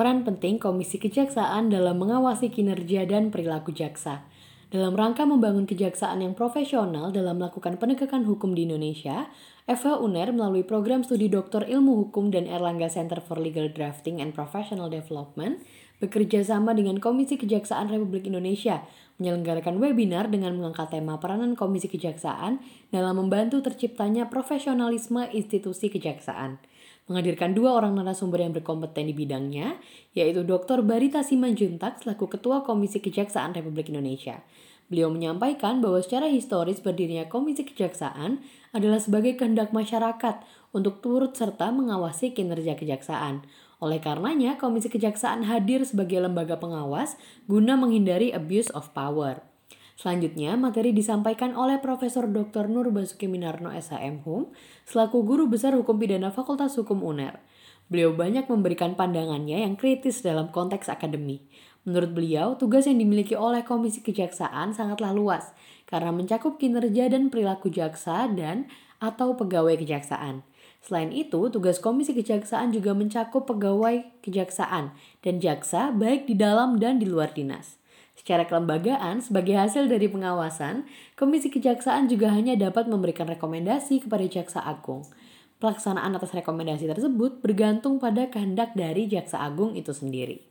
peran penting Komisi Kejaksaan dalam mengawasi kinerja dan perilaku jaksa. Dalam rangka membangun kejaksaan yang profesional dalam melakukan penegakan hukum di Indonesia, FH UNER melalui program studi Doktor Ilmu Hukum dan Erlangga Center for Legal Drafting and Professional Development bekerja sama dengan Komisi Kejaksaan Republik Indonesia menyelenggarakan webinar dengan mengangkat tema peranan Komisi Kejaksaan dalam membantu terciptanya profesionalisme institusi kejaksaan menghadirkan dua orang narasumber yang berkompeten di bidangnya, yaitu Dr. Barita Simanjuntak selaku Ketua Komisi Kejaksaan Republik Indonesia. Beliau menyampaikan bahwa secara historis berdirinya Komisi Kejaksaan adalah sebagai kehendak masyarakat untuk turut serta mengawasi kinerja kejaksaan. Oleh karenanya, Komisi Kejaksaan hadir sebagai lembaga pengawas guna menghindari abuse of power. Selanjutnya, materi disampaikan oleh Profesor Dr. Nur Basuki Minarno SHM Hum selaku Guru Besar Hukum Pidana Fakultas Hukum UNER. Beliau banyak memberikan pandangannya yang kritis dalam konteks akademi. Menurut beliau, tugas yang dimiliki oleh Komisi Kejaksaan sangatlah luas karena mencakup kinerja dan perilaku jaksa dan atau pegawai kejaksaan. Selain itu, tugas Komisi Kejaksaan juga mencakup pegawai kejaksaan dan jaksa baik di dalam dan di luar dinas. Secara kelembagaan, sebagai hasil dari pengawasan, Komisi Kejaksaan juga hanya dapat memberikan rekomendasi kepada Jaksa Agung. Pelaksanaan atas rekomendasi tersebut bergantung pada kehendak dari Jaksa Agung itu sendiri.